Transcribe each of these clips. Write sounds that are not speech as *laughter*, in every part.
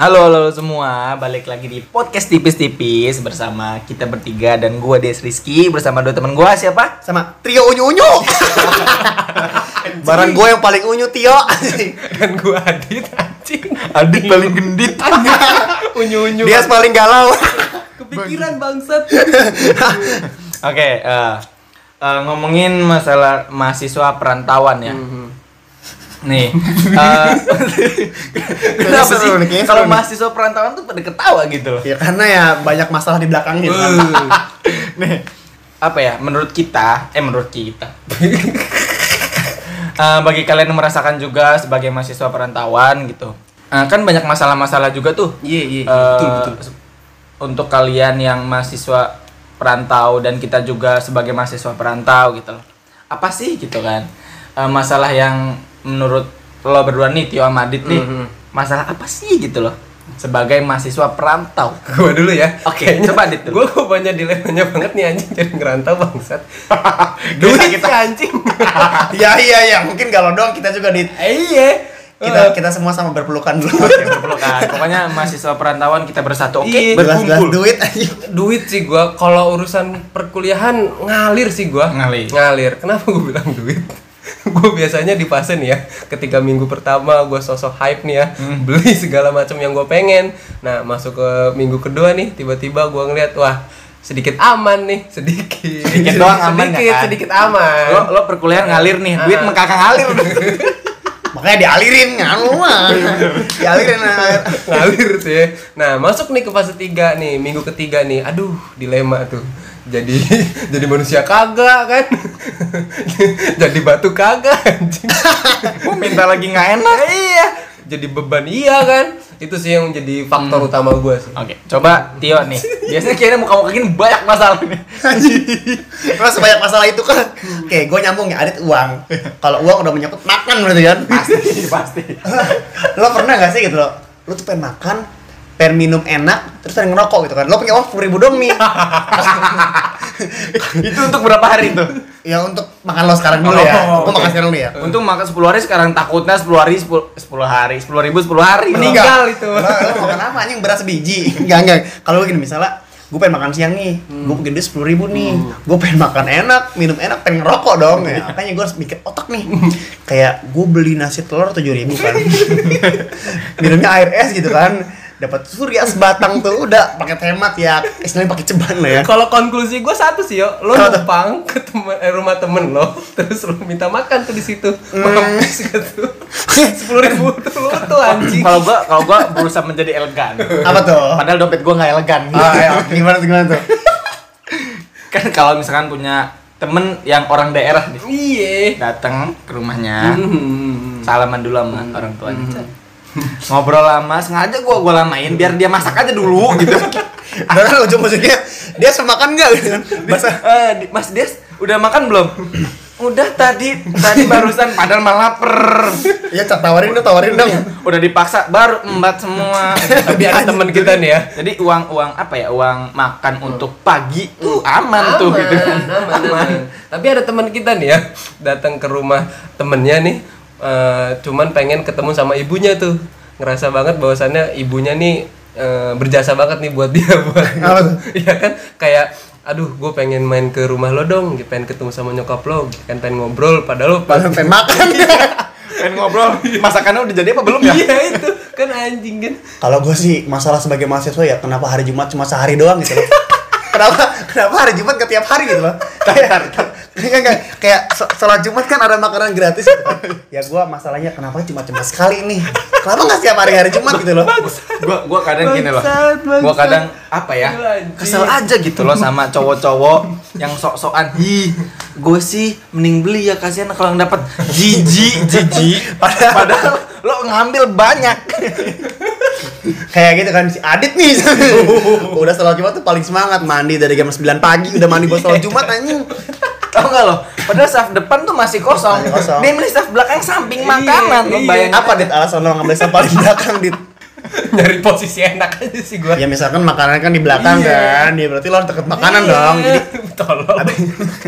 Halo, halo semua, balik lagi di podcast tipis-tipis bersama kita bertiga dan gua Des Rizky. Bersama dua teman gua siapa? sama trio unyu unyu *laughs* barang gue yang paling unyu Tio. Dan gua Adit anjing. Adik paling gendit. *laughs* unyu-unyu. Dia paling galau. Kepikiran bangsat. Oke, eh, eh, ngomongin masalah mahasiswa perantauan ya. Nih, eh, *laughs* kenapa sih kalau mahasiswa perantauan tuh pada ketawa gitu loh? ya karena ya banyak masalah di belakangnya kan. *laughs* Nih, apa ya? Menurut kita, eh menurut kita, *laughs* Eh, bagi kalian yang merasakan juga sebagai mahasiswa perantauan gitu, eh, kan banyak masalah-masalah juga tuh. iya iya Eh, betul betul Untuk kalian yang mahasiswa perantau dan kita juga sebagai mahasiswa perantau gitu loh. Apa sih gitu kan? Masalah yang menurut lo berdua nih Tio sama Adit nih, Mhm. masalah apa sih gitu loh? Sebagai mahasiswa perantau. *laughs* gua dulu ya Oke, coba Adit dulu. gua kok banyak dilemanya banget nih anjing jadi ngerantau bangsat *laughs* Duit kita. anjing *laughs* ya iya iya mungkin galau dong kita juga di Eh, iya kita kita semua sama berpelukan dulu Oke, berpelukan. Pokoknya mahasiswa perantauan kita bersatu. Oke, Iya. jelas jelas berkumpul. duit aja duit sih gua kalau urusan perkuliahan ngalir sih gua Ngalir. ngalir kenapa gua bilang duit *laughs* gue biasanya di fase nih ya ketika minggu pertama gue sosok hype nih ya Hmm. *laughs* beli segala macam yang gue pengen nah masuk ke minggu kedua nih tiba-tiba gue ngeliat wah sedikit aman nih sedikit Sedikit doang aman sedikit kan? sedikit aman Lo lo perkuliahan ngalir nih, duit Ah. mengkakak ngalir. *laughs* makanya dialirin nganu mah dialirin ngalir tuh ya nah masuk nih ke fase 3 nih minggu ketiga nih aduh dilema tuh jadi *laughs* jadi manusia kagak kan? *laughs* Jadi batu kagak anjing. *laughs* Gua minta lagi nggak enak. iya jadi beban iya kan? Itu sih yang jadi faktor utama gue sih. Oke, coba Tio nih. Biasanya kayaknya muka-muka gini banyak masalah nih. Terus sebanyak masalah itu kan? Oke, gue nyambung ya, Adit uang. Kalau uang udah menyangkut makan berarti kan? Pasti, pasti. Lo pernah gak sih gitu lo Lo tuh pengen makan Pengen minum enak Terus pengen ngerokok gitu kan. Lo punya uang 10 ribu dong nih *laughs* Itu untuk berapa hari tuh? Ya untuk makan lo sekarang dulu ya. Oh, oke. makan sekarang dulu ya. Untuk makan 10 hari sekarang takutnya 10 hari 10, 10 hari, 10 ribu 10 hari. Meninggal. Itu. Lo, lo makan apa anjing? Beras biji. *laughs* Enggak enggak. Kalau gini misalnya gue pengen makan siang nih, gue punya duit sepuluh ribu nih, gue pengen makan enak, minum enak, pengen ngerokok dong. Ya, makanya gue harus mikir otak nih, kayak gue beli nasi telur tujuh ribu kan, *laughs* minumnya air es gitu kan, dapat surya sebatang tuh udah pakai hemat ya, istilahnya pakai ceban lah ya. kalau konklusi gue satu sih yo lo numpang ke temen, eh, rumah temen lo *laughs* terus lo minta makan tuh di situ mampus gitu *laughs* sepuluh ribu tuh lo tuh anjing Kalau gua kalau gua berusaha menjadi elegan. Apa tuh? Padahal dompet gua nggak elegan. Ah, ya, gimana tuh gimana tuh? *laughs* kan kalau misalkan punya temen yang orang daerah nih iya datang ke rumahnya Hmm. salaman dulu sama orang tuanya Chan. Ngobrol lama sengaja gua gua lamain biar dia masak aja dulu gitu. *laughs* Dan kan ujung-ujungnya dia semakan nggak gitu kan? Bahasa Eh, di- Mas Des udah makan belum? Udah tadi tadi barusan padahal malah lapar. Ya tawarin dong tawarin dong. udah dipaksa baru embat semua. Tapi ada teman kita nih ya. Jadi uang uang apa ya uang makan untuk pagi tuh aman, tuh gitu. Kan aman, aman. Tapi ada teman kita nih ya datang ke rumah temennya nih, eh, cuman pengen ketemu sama ibunya tuh, ngerasa banget bahwasannya ibunya nih eh, berjasa banget nih buat dia *laughs* buat? Iya kan? Kayak aduh gue pengen main ke rumah lo dong pengen ketemu sama nyokap lo kan. Pengen ngobrol padahal lo Padahal pengen makan. *laughs* pengen ngobrol. Masakannya udah jadi apa belum ya? Iya itu. Kan anjing kan. Kalau gue sih masalah sebagai mahasiswa ya kenapa hari Jumat cuma sehari doang gitu loh. *laughs* kenapa kenapa hari Jumat ke tiap hari gitu loh. Kayak kayak kayak, kayak sholat Jumat kan ada makanan gratis gitu. *laughs* Ya gue masalahnya kenapa cuma cuma sekali nih. Kenapa nggak setiap hari hari Jumat gitu loh. gua gua kadang gini loh gua kadang apa ya kesel aja gitu loh sama cowok-cowok yang sok-sokan hi gue sih mending beli ya kasihan kalau yang dapat jiji jiji padahal, padahal lo ngambil banyak Kayak gitu kan si Adit nih. *laughs* udah sholat Jumat tuh paling semangat mandi dari jam 9 pagi udah mandi buat sholat Jumat anjing. Tau nggak lo padahal saf depan tuh masih kosong, Masih kosong. dia milih saf belakang samping makanan lo iya. bayangin Apa Dit alasan lo ngambil sampah di belakang Dit? *laughs* nyari posisi enak aja sih gua Ya misalkan makanan kan di belakang kan, ya berarti lo harus deket makanan Iya. dong. Jadi *laughs* tolong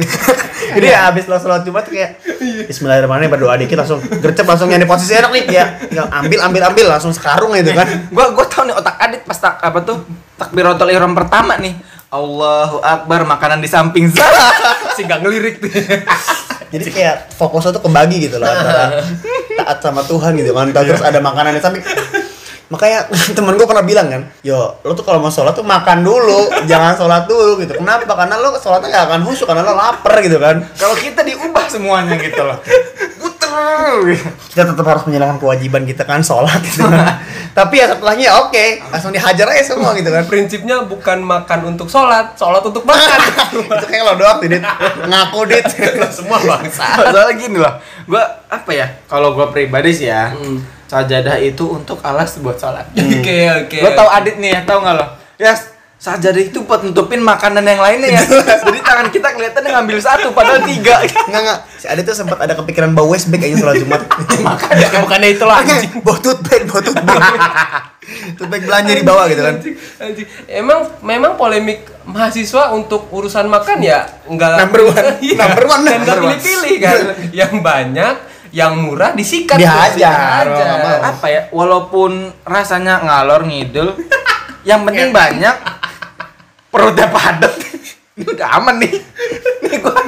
*laughs* Jadi ya abis lo sholat Jumat kayak Bismillahirrahmanirrahim berdoa dikit langsung gercep langsung nyari posisi enak nih ya. Tinggal ambil ambil ambil langsung sekarung gitu kan. gua gua tahu nih otak adit pas tak apa tuh takbiratul ihram pertama nih Allahu Akbar makanan di samping *laughs* sih gak ngelirik tuh Jadi kayak fokusnya tuh kebagi gitu loh antara taat sama Tuhan gitu kan. Terus ada makanan di samping. Makanya *laughs* temen gue pernah bilang kan, yo lo tuh kalau mau sholat tuh makan dulu, jangan sholat dulu gitu. Kenapa? Karena lo sholatnya gak akan khusyuk karena lo lapar gitu kan. kalau kita diubah semuanya gitu loh. Kita tetap harus menjalankan kewajiban kita kan sholat gitu. Kan. *laughs* Tapi ya setelahnya oke, langsung dihajar aja semua gitu kan. prinsipnya bukan makan untuk sholat sholat untuk makan. *laughs* Itu kayak lo doang Dit. Ngaku, Dit. *laughs* Semua bangsa. Soalnya gini loh. Gua apa ya kalau gua pribadi sih ya sajadah itu untuk alas buat sholat. Oke oke. Lo tau adit nih ya tau nggak lo? Ya sajadah itu buat nutupin makanan yang lainnya ya *laughs* jadi tangan kita kelihatannya ngambil satu padahal tiga Enggak, enggak. Si Adi tuh sempat ada kepikiran bawa waste bag aja sholat Jumat. *laughs* makanya bukannya itu lah anjing Bawa tote bag, bawa tote bag. *laughs* tote bag belanja di bawah gitu kan. Anjing, anjing. Emang memang polemik mahasiswa untuk urusan makan ya enggak Number one. Iya. Number one, dan enggak pilih-pilih kan. Yang banyak, yang murah disikat. Dihajar, mau. apa ya walaupun rasanya ngalor ngidul yang penting banyak perutnya padat. *laughs* Ini udah aman nih. Nih gua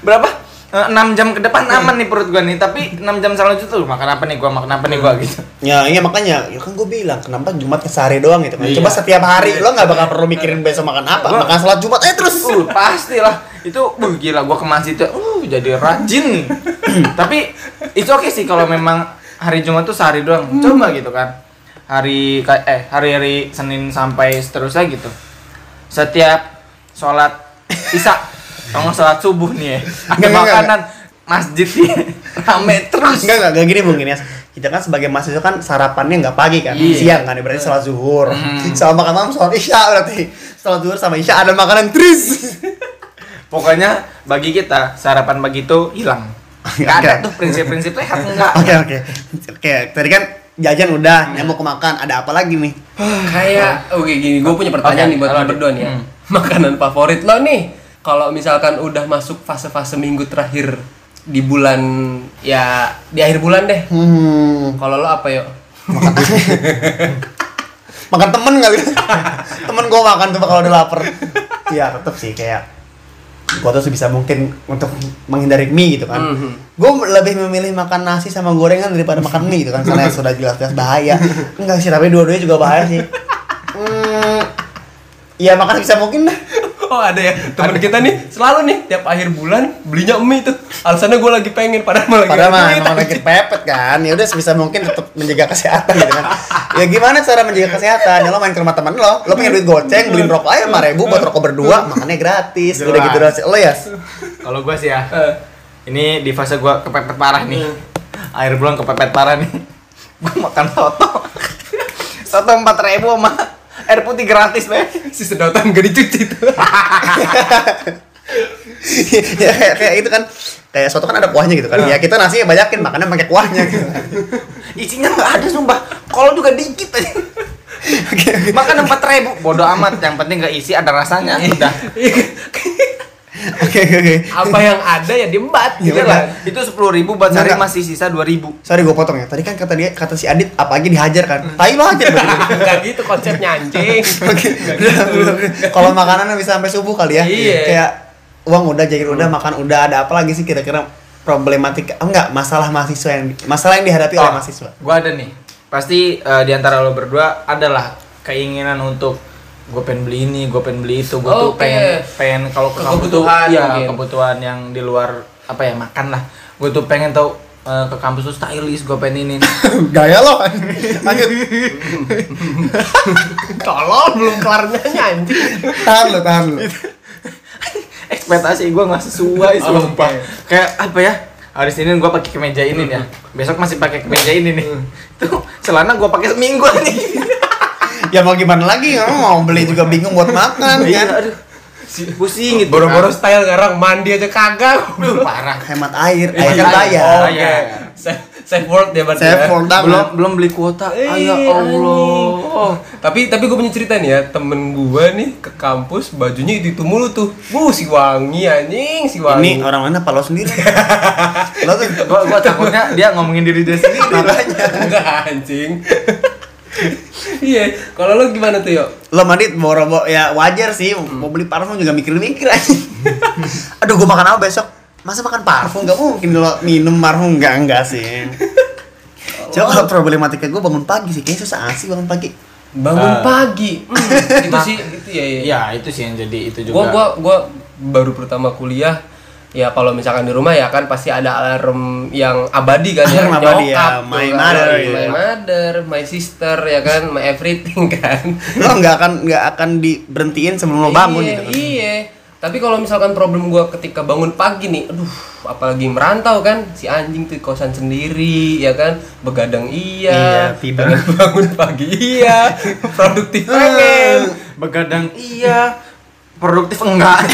berapa? Eh, enam jam ke depan aman nih perut gua nih. Tapi 6 jam selanjutnya tuh makan apa nih gua? Makan apa nih gua? Gitu. Ya, iya makanya, ya kan gue bilang kenapa Jumat sehari doang gitu kan. Iya. Coba setiap hari lo nggak bakal perlu mikirin besok makan apa. Gua- Makan sholat Jumat eh terus. uh pastilah. Itu uh gila gua ke masjid tuh uh jadi rajin *clears throat* tapi itu oke sih kalau memang hari Jumat tuh sehari doang. Coba gitu kan. Hari eh hari-hari Senin sampai seterusnya gitu setiap sholat isya kalau sholat subuh nih ya ada Nggak, nggak, makanan masjid nih rame terus Enggak, enggak, enggak gini mungkin ya. Kita kan sebagai mahasiswa kan sarapannya nggak pagi kan, Iya. siang kan, berarti sholat zuhur. Hmm. Sama makan malam sholat isya berarti. Sholat zuhur sama isya ada makanan terus. pokoknya bagi kita sarapan pagi itu hilang *laughs* nggak ada tuh prinsip-prinsip sehat enggak Oke oke. Oke, tadi kan jajan udah, yang mau ke makan, ada apa lagi nih? Kayak oke gini, gue punya pertanyaan Oke, nih buat lo berdua nih ya. Hmm. *laughs* Makanan favorit lo nih kalau misalkan udah masuk fase-fase minggu terakhir di bulan ya di akhir bulan deh. Hmm, Kalau lo apa yuk? makan *laughs* temen kali. *laughs* temen gue makan tuh kalau udah lapar. Iya, tetep sih kayak gue tuh sebisa mungkin untuk menghindari mie gitu kan. Mhm. Gue lebih memilih makan nasi sama gorengan daripada makan mie gitu kan, karena sudah jelas-jelas bahaya. Enggak sih, tapi dua-duanya juga bahaya sih. Hmm, Iya makan sebisa mungkin dah. Oh ada ya teman kita nih selalu nih tiap akhir bulan belinya mie tuh alasannya gue lagi pengen padahal malah Padahal mah emang lagi pepet kan. Ya udah sebisa mungkin tetap menjaga kesehatan gitu kan. Ya gimana cara menjaga kesehatan? Ya lo main ke rumah temen lo, lo punya duit goceng, beliin rokok aja 5 ribu buat rokok berdua, makannya gratis. Udah Jelas. gitu doang sih. Lo ya? Kalau gua sih ya, Eh, ini di fase gua kepepet parah nih. Akhir bulan kepepet parah nih. *laughs* Gua makan soto. soto 4000 sama air putih gratis, Be. si sedotan gak dicuci tuh *laughs* ya kayak, kayak itu kan kayak soto kan ada kuahnya gitu kan. Ya kita nasinya banyakin, makannya pakai kuahnya gitu. *laughs* Isinya nggak ada sumpah. Kalau juga dikit aja. Makan 4000 bodo amat, yang penting nggak isi ada rasanya. Udah. *laughs* Oke oke oke. apa yang ada ya diembat Ya gitu udah. lah Itu 10.000 buat sehari masih sisa 2000. Sorry gue potong ya. Tadi kan kata dia kata si Adit apa lagi dihajar kan. Tai lo hajar berarti. *laughs* nggak gitu konsepnya anjing *laughs* Oke. Udah. Kalau makanannya bisa sampai subuh kali ya. Iya. Kayak uang udah, jajan udah, makan udah, ada apa lagi sih kira-kira problematika oh, enggak masalah mahasiswa yang masalah yang dihadapi oleh Oh, mahasiswa. Gua ada nih. Pasti eh, di antara lo berdua adalah keinginan untuk gue pengen beli ini, gue pengen beli itu, gue tuh Oke. pengen pengen kalau ke kampus tuh Kebutuhan ya mungkin. kebutuhan yang di luar apa ya makan lah. Gue tuh pengen tau eh, ke kampus tuh stylish, gue pengen ini. *laughs* Gaya lo. Lanjut. *laughs* tolong belum kelar nyanyi anjing tahan lo, tahan lo. *laughs* Ekspektasi gue nggak sesuai, Oh, sumpah. oke. Kayak apa ya? Hari Senin gue pakai kemeja ini ya. Besok masih pakai kemeja ini nih. Tuh celana gue pakai seminggu nih. Ya mau gimana lagi? Orang mau beli juga bingung buat makan Iya, kan. aduh. Pusing gitu. boro-boro style sekarang mandi aja kagak parah. Hemat air, air Iya, kan iya. bayar. Oh, Iya. Saya safe word ya berarti Safe ya. word banget. belum belum beli kuota Eh, ah, ya Allah tapi tapi gue punya cerita nih ya temen gue nih ke kampus bajunya itu, itu mulu tuh bu si wangi anjing si wangi Ini orang mana apa lo sendiri? *laughs* lo tuh gua, gua takutnya dia ngomongin diri dia sendiri makanya. enggak anjing iya kalau lo gimana tuh yuk Lo mandi boro ya wajar sih mau beli parfum juga mikir-mikir aja. *laughs* Aduh gua makan apa besok? Masa makan parfum? Gak mungkin lo minum parfum enggak enggak sih. *laughs* Coba kalau problematika gue bangun pagi sih, kayaknya susah sih bangun pagi. bangun Ah. pagi Hmm, itu sih itu ya ya ya itu sih yang jadi itu juga gua gua gua baru pertama kuliah ya kalau misalkan di rumah ya kan pasti ada alarm yang abadi kan ya Alarm *laughs* abadi, ya. My kan. mother, my ya. mother my sister ya kan my everything *laughs* kan Lo nggak akan nggak akan diberhentiin sebelum lo bangun iya, gitu. kan. iya tapi kalau misalkan problem gua ketika bangun pagi nih aduh apalagi merantau kan si anjing tuh kosan sendiri ya kan begadang iya, Iya, tidur. bangun pagi iya *laughs* produktif pengen begadang iya produktif enggak *laughs*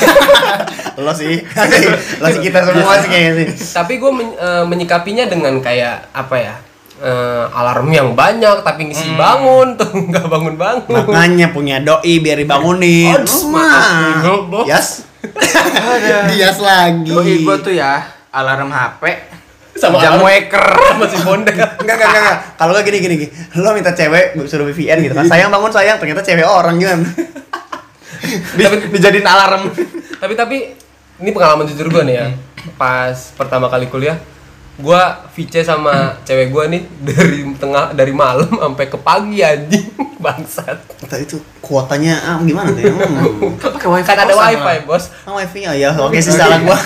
Lo sih, lo sih kita semua sih kayaknya sih. tapi gue menyikapinya dengan kayak apa ya eh, alarm yang banyak tapi ngisi bangun tuh *laughs* nggak bangun bangun Makanya punya doi biar dibangunin. Maaf, goblok. Yes. Dias *laughs* lagi. doi gua tuh ya alarm HP Sama jam alarm. waker masih bondel Enggak, enggak, enggak. Kalau enggak gini, gini, gini. Lo minta cewek suruh VPN gitu kan. Sayang bangun sayang, ternyata cewek orang gimana? Di, dijadiin alarm tapi tapi ini pengalaman jujur gue nih ya pas pertama kali kuliah gue VC sama cewek gue nih dari tengah dari malam sampai ke pagi anjing *laughs* bangsat Entah itu kuotanya ah, gimana tuh ya? Hmm. pakai wifi kan ada wifi bos Oh, wifi nya ya, oke sih salah gua.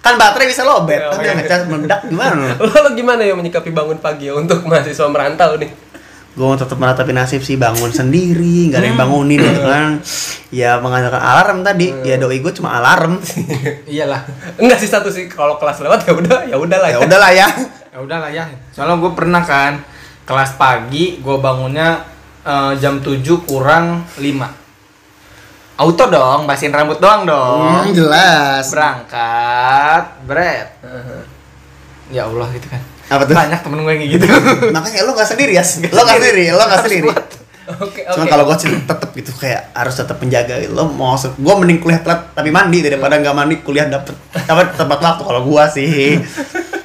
kan baterai bisa lobet, Ya, tapi oke. yang ngecas meledak gimana? *laughs* lo, lo gimana ya menyikapi bangun pagi ya untuk mahasiswa merantau nih Gue tetap meratapi nasib sih bangun sendiri, nggak ada yang bangunin gitu kan. Ya mengandalkan alarm tadi, ya doi gue cuma alarm. *laughs* iyalah. Enggak sih satu sih. Kalau kelas lewat ya udah ya udah lah ya. udahlah ya. ya udahlah ya. Soalnya gue pernah kan kelas pagi gue bangunnya eh, jam 7 kurang 5 auto dong basihin rambut doang dong. Hmm, jelas. berangkat bret. Ya Allah gitu kan Apa tuh? banyak temen gue yang kayak gitu *laughs* Makanya lo nggak sendiri ya, lo nggak sendiri, lo nggak sendiri. oke Cuma oke kalau gue sih tetep gitu kayak harus tetap menjaga gitu. Lo mau gue mending kuliah telat tapi mandi daripada nggak mandi kuliah dapet apa tepat waktu kalau gue sih. *laughs*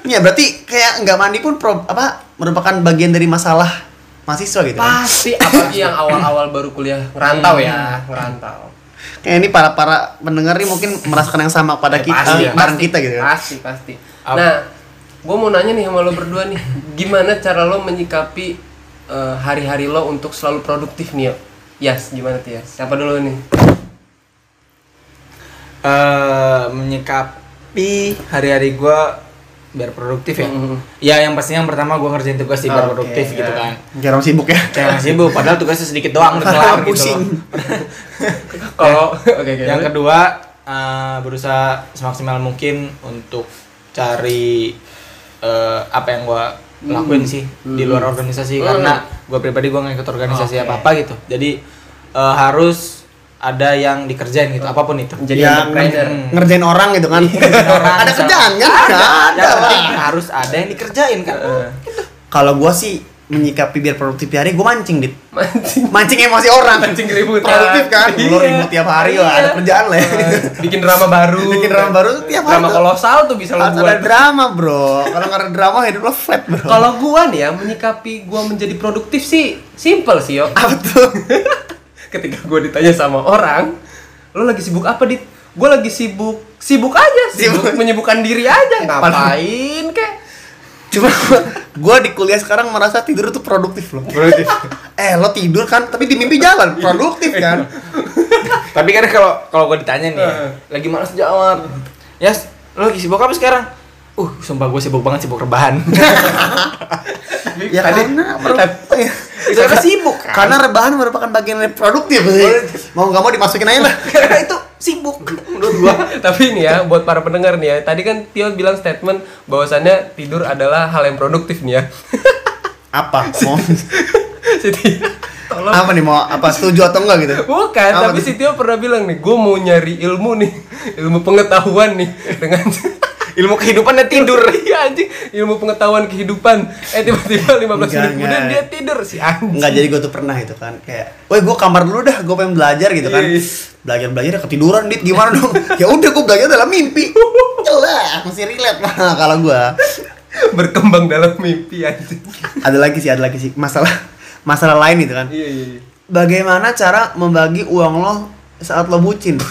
Ya berarti kayak nggak mandi pun pro, apa merupakan bagian dari masalah mahasiswa gitu. kan? pasti apalagi yang awal-awal baru kuliah ngerantau ya ngerantau Kayak ini para para pendengar nih mungkin merasakan yang sama pada Eh, kita, pasti, bareng pasti, kita gitu kan. Pasti, pasti. Nah, gue mau nanya nih sama lo berdua nih, gimana cara lo menyikapi eh, hari-hari lo untuk selalu produktif nih? Yas, gimana tuh Yas? Siapa dulu nih? eh menyikapi hari-hari gue biar produktif ya Mhm. ya yang pastinya yang pertama gue ngerjain tugas sih biar Oke, produktif gitu ya. kan Kayak orang sibuk ya. Jangan sibuk, padahal tugasnya sedikit doang udah *laughs* kelar gitu Pusing. *laughs* Kalau *laughs* oke oke. Yang kedua, eh, berusaha semaksimal mungkin untuk cari eh, apa yang gua lakuin sih di luar organisasi Hmm. karena gua pribadi gua nggak ikut organisasi Oke. apa apa gitu. Jadi eh, harus ada yang dikerjain gitu, apa pun itu. jadi Ya, entrepreneur. Hmm. ngerjain orang gitu kan. *laughs* orang, ada kerjaan kan? Ada, Yang lah. penting harus ada yang dikerjain kan. Kalau gua sih menyikapi biar produktif di hari, gua mancing dit. Mancing. Mancing emosi orang. Mancing keributan. Produktif kan? Lu Iya. ribut tiap hari ada Iya. kerjaan lah. ya. Bikin drama baru. Bikin drama baru tuh tiap hari Drama kolosal tuh bisa lo buat. ada drama bro. Kalau nggak ada drama hidup lo flat bro. Kalau gua nih ya menyikapi gua menjadi produktif sih simple sih yo. *laughs* apa tuh? *laughs* Ketika gua ditanya sama orang, lo lagi sibuk apa dit? Gua lagi sibuk sibuk aja, sibuk Sibuk. menyibukkan diri aja. Ngapain kek? Cuma gua di kuliah sekarang merasa tidur tuh produktif loh. Produktif. Eh lo tidur kan, tapi di mimpi jalan, produktif kan? Tapi kan kalau kalau gue ditanya nih, lagi malas jawab. Ya, lo lagi sibuk apa sekarang? Uh, sumpah gue sibuk banget sibuk rebahan. *laughs* ya karena bro, ya. Itu kan sibuk kan? Karena rebahan merupakan bagian dari produktif sih. Mau nggak mau dimasukin aja lah. Karena itu sibuk *laughs* menurut gua. *laughs* Tapi ini ya buat para pendengar nih ya, tadi kan Tio bilang statement bahwasannya tidur adalah hal yang produktif nih ya. *laughs* Apa? Mau si Tio, tolong. apa nih mau apa setuju atau enggak gitu? Bukan, Apa tapi tuh? si Tio pernah bilang nih, gue mau nyari ilmu nih, ilmu pengetahuan nih dengan ilmu kehidupan dia tidur *laughs* Iya anjing, ilmu pengetahuan kehidupan. Eh tiba-tiba 15 menit Enggak, kemudian dia tidur si anjing. Enggak jadi gue tuh pernah itu kan kayak, woi gue kamar dulu dah, gue pengen belajar gitu kan. Belajar belajar ketiduran dit gimana dong? ya udah gue belajar dalam mimpi. *laughs* Jelas masih relate mah kalau gue. Berkembang dalam mimpi anjing. Ada lagi sih, ada lagi sih masalah masalah lain itu kan. Iya iya iya. Bagaimana cara membagi uang lo saat lo bucin? *laughs*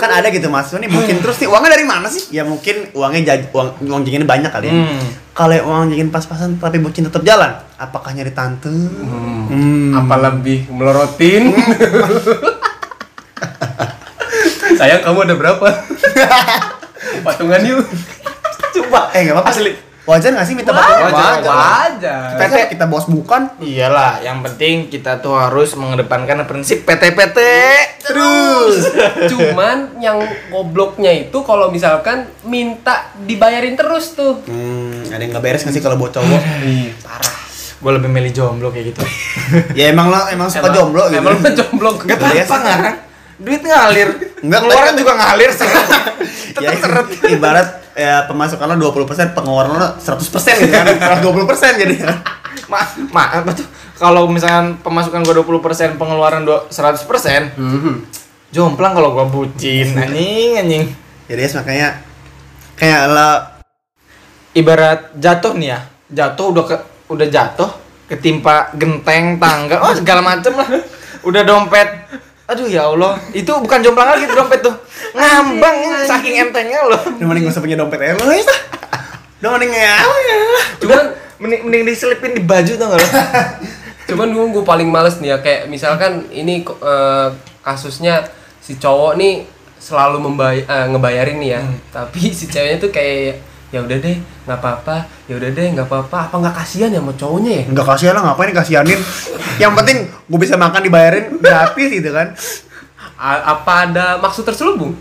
kan ada gitu mahasiswa nih bucin terus nih uangnya dari mana sih? Ya mungkin uangnya jaj uang uang jajannya banyak kali ya. Hmm. Kalau uang jajan pas-pasan tapi bucin tetap jalan, apakah nyari tante? Hmm. Apa lebih melorotin? *laughs* Sayang kamu ada berapa? *laughs* Patungan yuk. Coba, eh nggak apa-apa. Wajar nggak sih minta patungan? Wajar, Wajar. Wajar. Kita kan kita bos bukan. iyalah yang penting kita tuh harus mengedepankan prinsip PT-PT Terus. *laughs* Cuman yang gobloknya itu kalau misalkan minta dibayarin terus tuh. Hmm, ada yang nggak beres nggak sih kalau buat cowok? Parah. gue lebih milih jomblo kayak gitu *laughs* ya emang lo emang suka Emang- jomblo gitu. Emang lo jomblo. Gak Iya apa-apa sih. ngarang Duit ngalir Enggak, Pengeluaran tapi- juga ngalir sih *laughs* ya, ibarat ya pemasukan lo 20%, pengeluaran lo 100% gitu kan. *laughs* 120% jadi. Ma, ma apa tuh kalau misalkan pemasukan gua 20% pengeluaran dua- 100% Mhm. jomplang kalau gua bucin *laughs* anjing anjing Jadi ya makanya kayak lah ibarat jatuh nih ya jatuh udah ke udah jatuh ketimpa genteng tangga oh segala macem lah udah dompet aduh ya allah. Itu bukan jomplang lagi tuh dompet tuh. Ngambang saking entengnya loh. Udah mending gak usah punya dompet ya lo. Udah mending ya. Cuman mending, mending diselipin di baju tuh gak lo? *laughs* Cuman dulu gue paling males nih ya kayak misalkan ini eh, kasusnya si cowok nih selalu membay eh, ngebayarin nih ya. Tapi si ceweknya tuh kayak ya udah deh nggak apa-apa ya udah deh nggak apa-apa apa nggak kasihan ya sama cowoknya ya Enggak kasihan lah ngapain kasihanin. Yang penting gue bisa makan dibayarin gratis gitu kan. A- apa ada maksud terselubung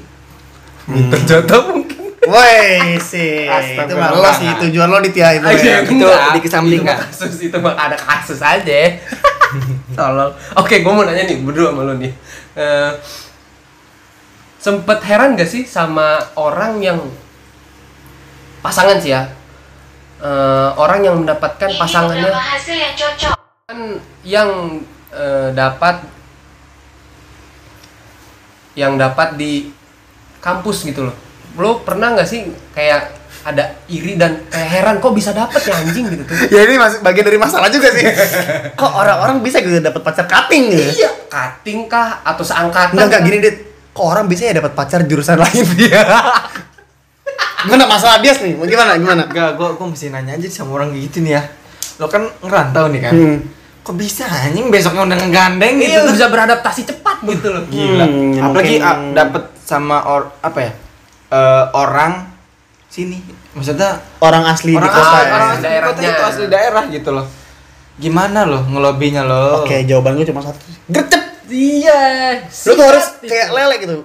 ternyata mungkin Woi sih, itu mah lo sih tujuan lo itu Ah, iya, ya. itu enggak. dikesampingkan. Itu mah kasus itu mah ada kasus aja *laughs* tolong oke gue mau nanya nih berdua sama lo nih Eh, sempet heran gak sih sama orang yang pasangan sih ya Eh, orang yang mendapatkan Ini pasangannya hasil yang cocok. kan yang eh, dapat yang dapat di kampus gitu loh lo pernah nggak sih kayak ada iri dan kayak heran kok bisa dapet ya anjing gitu tuh Ya ini masih bagian dari masalah juga sih. *laughs* Kok orang-orang bisa gitu dapat pacar cutting gitu? iya cutting kah atau seangkatan Enggak gini dit. Kok orang bisa ya dapat pacar jurusan lain dia? *laughs* Gimana masalah bias nih? Mau Gimana gimana? Enggak, gua gua mesti nanya aja sama orang kayak gitu nih ya. Lo kan ngerantau nih kan. Hmm. Kok bisa anjing besoknya udah ngegandeng gitu. iya bisa beradaptasi cepat gitu loh Gila. Hmm, Apalagi mungkin- ah, dapet sama or apa ya? Eh, orang sini. Maksudnya Orang asli orang di kota. asli, ya. orang asli Daerahnya. kota itu asli daerah gitu loh. Gimana loh ngelobinya lo? Oke, jawaban gue cuma satu. Gercep. Iya Lu tuh harus kayak lele gitu.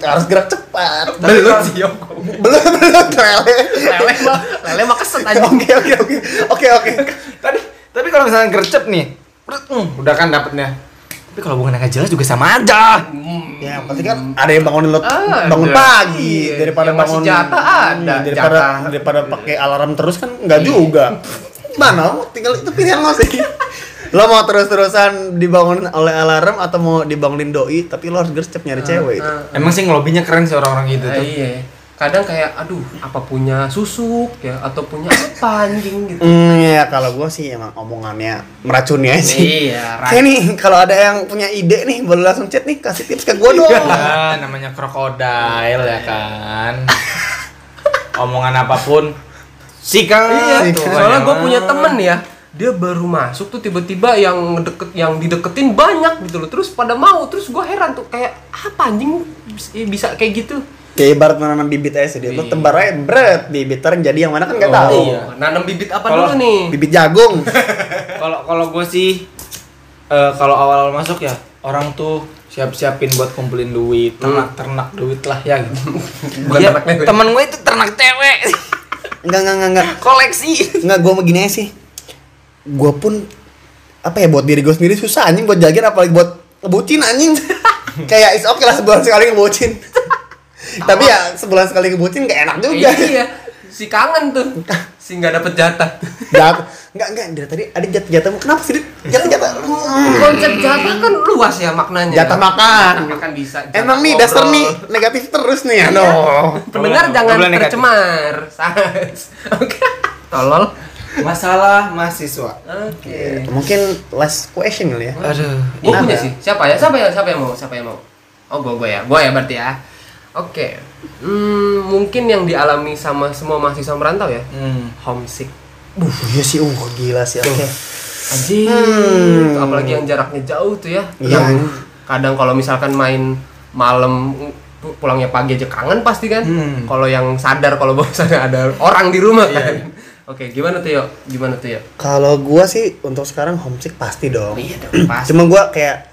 Harus gerak cepat. belum sih Yoko Belum belum lele. lele mah lele mah keset aja Oke oke oke. Oke oke. Tadi tapi kalau misalnya gercep nih, hmm, udah kan dapetnya. Tapi kalau bukan yang jelas juga sama aja. Ya, pasti kan ada yang bangunin lo Ada. bangun pagi Iya. daripada Yang bangun jatah ada, Iya, daripada jatah. daripada pakai alarm terus kan enggak Iya. juga. *laughs* Mana? Tinggal itu pilihan lo sih. Lo mau terus-terusan dibangunin oleh alarm atau mau dibangunin doi tapi lo harus gercep nyari cewek itu. Ah, Emang sih ngelobinya keren sih orang-orang gitu ah, tuh. iya kadang kayak aduh apa punya susuk ya atau punya apa anjing gitu Hmm, ya kalau gue sih emang omongannya meracuni aja sih. iya *laughs* Kayak nih, kalau ada yang punya ide nih, boleh langsung chat nih, kasih tips ke gue dong. Ya, namanya krokodil ya kan. *laughs* Omongan apa pun sikat. Iya, tuh, soalnya gue punya temen ya, dia baru masuk tuh tiba-tiba yang deket yang dideketin banyak gitu loh, terus pada mau, terus gue heran tuh kayak apa anjing bis- bisa kayak gitu? Kayak ibarat menanam bibit aja sih, dia. Lo Iya. tebar aja, bret, bibit yang jadi yang mana kan nggak tahu. iya. nanam bibit apa Kalau- dulu nih? Bibit jagung. *laughs* Kalau kalau gue sih eh, kalau awal-awal masuk ya orang tuh siap-siapin buat kumpulin duit, ternak-ternak duit lah ya gitu. *laughs* Bukan Iya, ternak cewek. temen gue itu ternak cewek. Enggak, enggak, enggak, enggak. Koleksi. Enggak, gue begini aja sih. Gue pun apa ya buat diri gue sendiri susah anjing buat jajan apalagi buat ngebucin anjing. *laughs* Kayak is oke lah sebulan sekali ngebucin. *laughs* Tapi ya sebulan sekali ngebucin gak enak juga. iya si kangen tuh si nggak dapet jatah Jatuh. Enggak, enggak, dari tadi ada jatah jatahmu. Kenapa sih? Jatah jatah. konsep jatah kan luas ya maknanya Jatah makan. Jatah makan bisa jatah Emang nih dasar nih negatif terus nih ya. No. pendengar Nggak jangan tercemar *laughs* oke tolol Masalah mahasiswa. oke. Mungkin last question kali ya. Aduh. gue punya sih. Siapa ya? Siapa ya? Siapa yang mau? Siapa yang mau? Oh gue gue ya. Gue ya berarti ya. Oke. Hmm, mungkin yang dialami sama semua mahasiswa merantau ya? Hmm. homesick. Uh, iya sih, uh gila sih. Oke. anjing. Hmm. apalagi yang jaraknya jauh tuh ya. Iya. Yang kadang kalau misalkan main malam pu- pulangnya pagi aja kangen pasti kan. Hmm. kalau yang sadar kalau *laughs* bahwasannya ada orang di rumah kan oke gimana tuh yo gimana tuh yo Kalau gua sih untuk sekarang homesick pasti dong. iya dong pasti Cuma gua kayak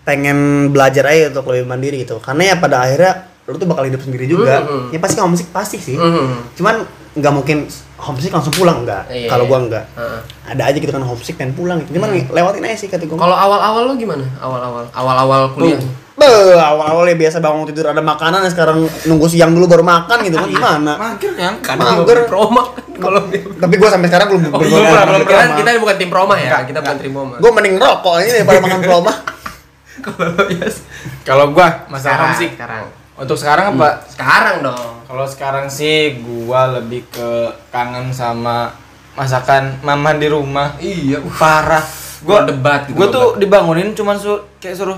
pengen belajar aja untuk lebih mandiri gitu. Karena ya pada akhirnya lu tuh bakal hidup sendiri juga. Mhm. Ya pasti homesick pasti sih. Mhm. Cuman nggak mungkin homesick langsung pulang enggak. Iya. Kalau gua enggak. Heeh. Ada aja gitu kan homesick pengen pulang gitu. Cuman lewatin aja sih kata gua. kalau awal-awal lo gimana awal-awal awal-awal kuliah Beuh, awal-awal ya biasa bangun tidur ada makanan ya sekarang nunggu siang dulu baru makan gitu kan gimana? Mager kan? Mager. mau promo kan kalau dia Tapi gua sampai sekarang belum Oh, belum belum, kita, kita bukan tim proma ya, kita bukan tim proma. Gue mending rokok ini daripada makan proma. *laughs* Kalau lo yes. Kalau gua masalah Sekarang, homesick. sekarang. Untuk sekarang apa? Sekarang dong. Kalau sekarang sih gua lebih ke kangen sama masakan mama di rumah. Iya, Parah. Gua debat gitu, Gua tuh debat. dibangunin cuman su kayak suruh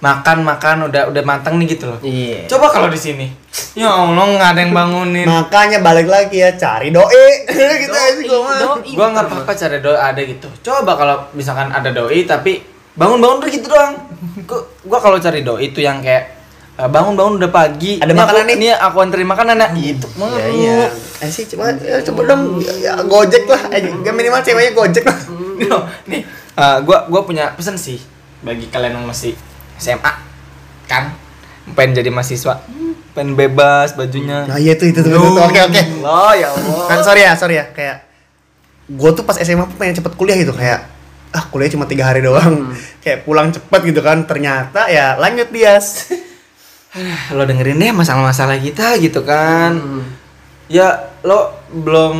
makan makan udah udah matang nih gitu loh. Iya. Coba kalau di sini. Ya Allah nggak ada yang bangunin. Makanya balik lagi ya cari doi. *laughs* gitu aja sih gua mah. doi. gua nggak apa-apa cari doi ada gitu. Coba kalau misalkan ada doi tapi bangun-bangun udah gitu doang. Gua, gua kalau cari doi itu yang kayak eh, bangun-bangun udah pagi. Ada Ini makanan aku, nih. Ini aku anterin makanan nah. Itu mah. Ya iya. Eh sih coba ya, coba dong ya, gojek lah. Eh, ya, minimal ceweknya gojek *laughs* lah. Nih, eh, gua gua punya pesan sih bagi kalian yang masih SMA kan? Pengen jadi mahasiswa. Pengen bebas bajunya. Nah iya itu itu tuh. itu, tuh. Oke oke. lo ya Allah. Kan sorry ya sorry ya. Kayak gue tuh pas SMA tuh pengen cepet kuliah gitu. Kayak ah kuliah cuma tiga hari doang. Kayak pulang cepet gitu kan. Ternyata ya lanjut bias *sighs* lo dengerin deh masalah-masalah kita gitu kan. Hmm. ya lo belum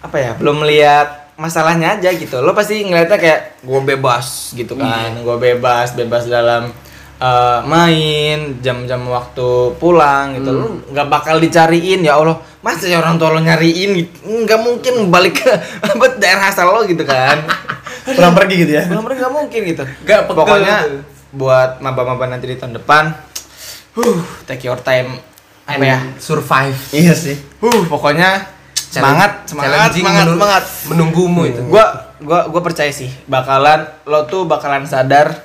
apa ya belum melihat masalahnya aja gitu. Lo pasti ngeliatnya kayak gue bebas gitu kan. Gue bebas bebas dalam eh, main jam-jam waktu pulang gitu. Lo nggak bakal dicariin ya allah masa ya orang tua lo nyariin? Gitu? nggak mungkin balik ke *laughs* apa daerah asal lo gitu kan. *laughs* Pulang pergi gitu ya? Belum pernah nggak mungkin gitu. Nggak pokoknya gitu. buat maba-maba nanti di tahun depan huh take your time apa ya? Survive. iya sih. Huh pokoknya semangat semangat semangat semangat. menunggumu itu. gua gua gua percaya sih bakalan lo tuh bakalan sadar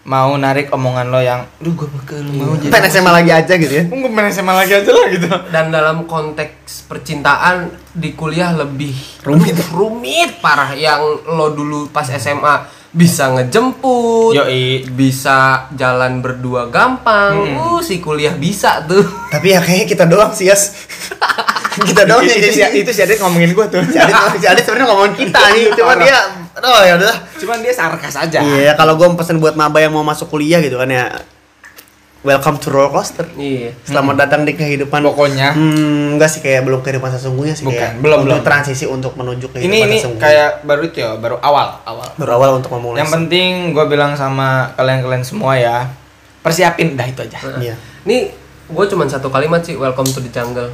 mau narik omongan lo yang duh gua bakal mau jadi pengen SMA lagi aja gitu ya? Gue main SMA lagi aja lah gitu. Dan dalam konteks percintaan di kuliah lebih Rumit. Rumit parah yang lo dulu pas SMA bisa ngejemput, Yoi. bisa jalan berdua gampang. Uh, si kuliah bisa tuh. tapi ya kayaknya kita doang sih Yas. *laughs* Kita doang yang itu, jadi si, itu si Adit ngomongin gua tuh. Jadi jadi sebenarnya ngomongin kita *laughs* nih. Cuma dia oh ya udah cuman dia sarkas aja. Iya kalau gue pesen buat maba yang mau masuk kuliah gitu kan ya welcome to roller coaster. Iya. selamat datang di kehidupan. Pokoknya. Hmm enggak sih kayak belum kehidupan sesungguhnya sih Bukan, kayak belum, untuk belum. transisi untuk menuju kehidupan ini ini sesungguhnya. kayak baru itu ya baru awal awal. Berawal untuk memulai yang penting gue bilang sama kalian-kalian semua ya persiapin dah itu aja. Iya. Nih, gue cuman satu kalimat sih, welcome to the jungle.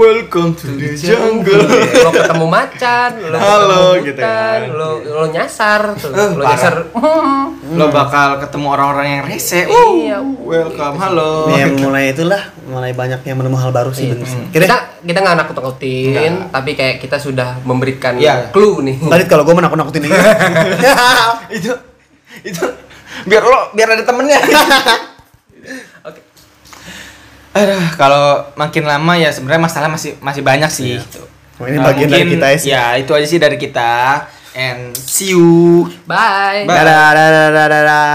Welcome to the jungle lo ketemu macan, *laughs* lo Halo, ketemu gitu hutan, kan. lo lo nyasar tuh, Eh, lo parah. nyasar. hmm. *laughs* lo bakal ketemu orang-orang yang rese Iya. welcome halo ya mulai itulah mulai banyak yang menemukan hal baru sih Iya. sih. Kita kita nggak nakut-nakutin, tapi kayak kita sudah memberikan Iya. clue nih. Tadi kalau gue menakut-nakutin ini *laughs* itu itu biar lo biar ada temennya. Aduh, kalau makin lama ya sebenarnya masalah masih masih banyak sih. Oh, ini Eh, bagian dari mungkin- kita ya sih. Ya, itu aja sih dari kita. And see you. Bye. Bye. dadah dadah dadah dadah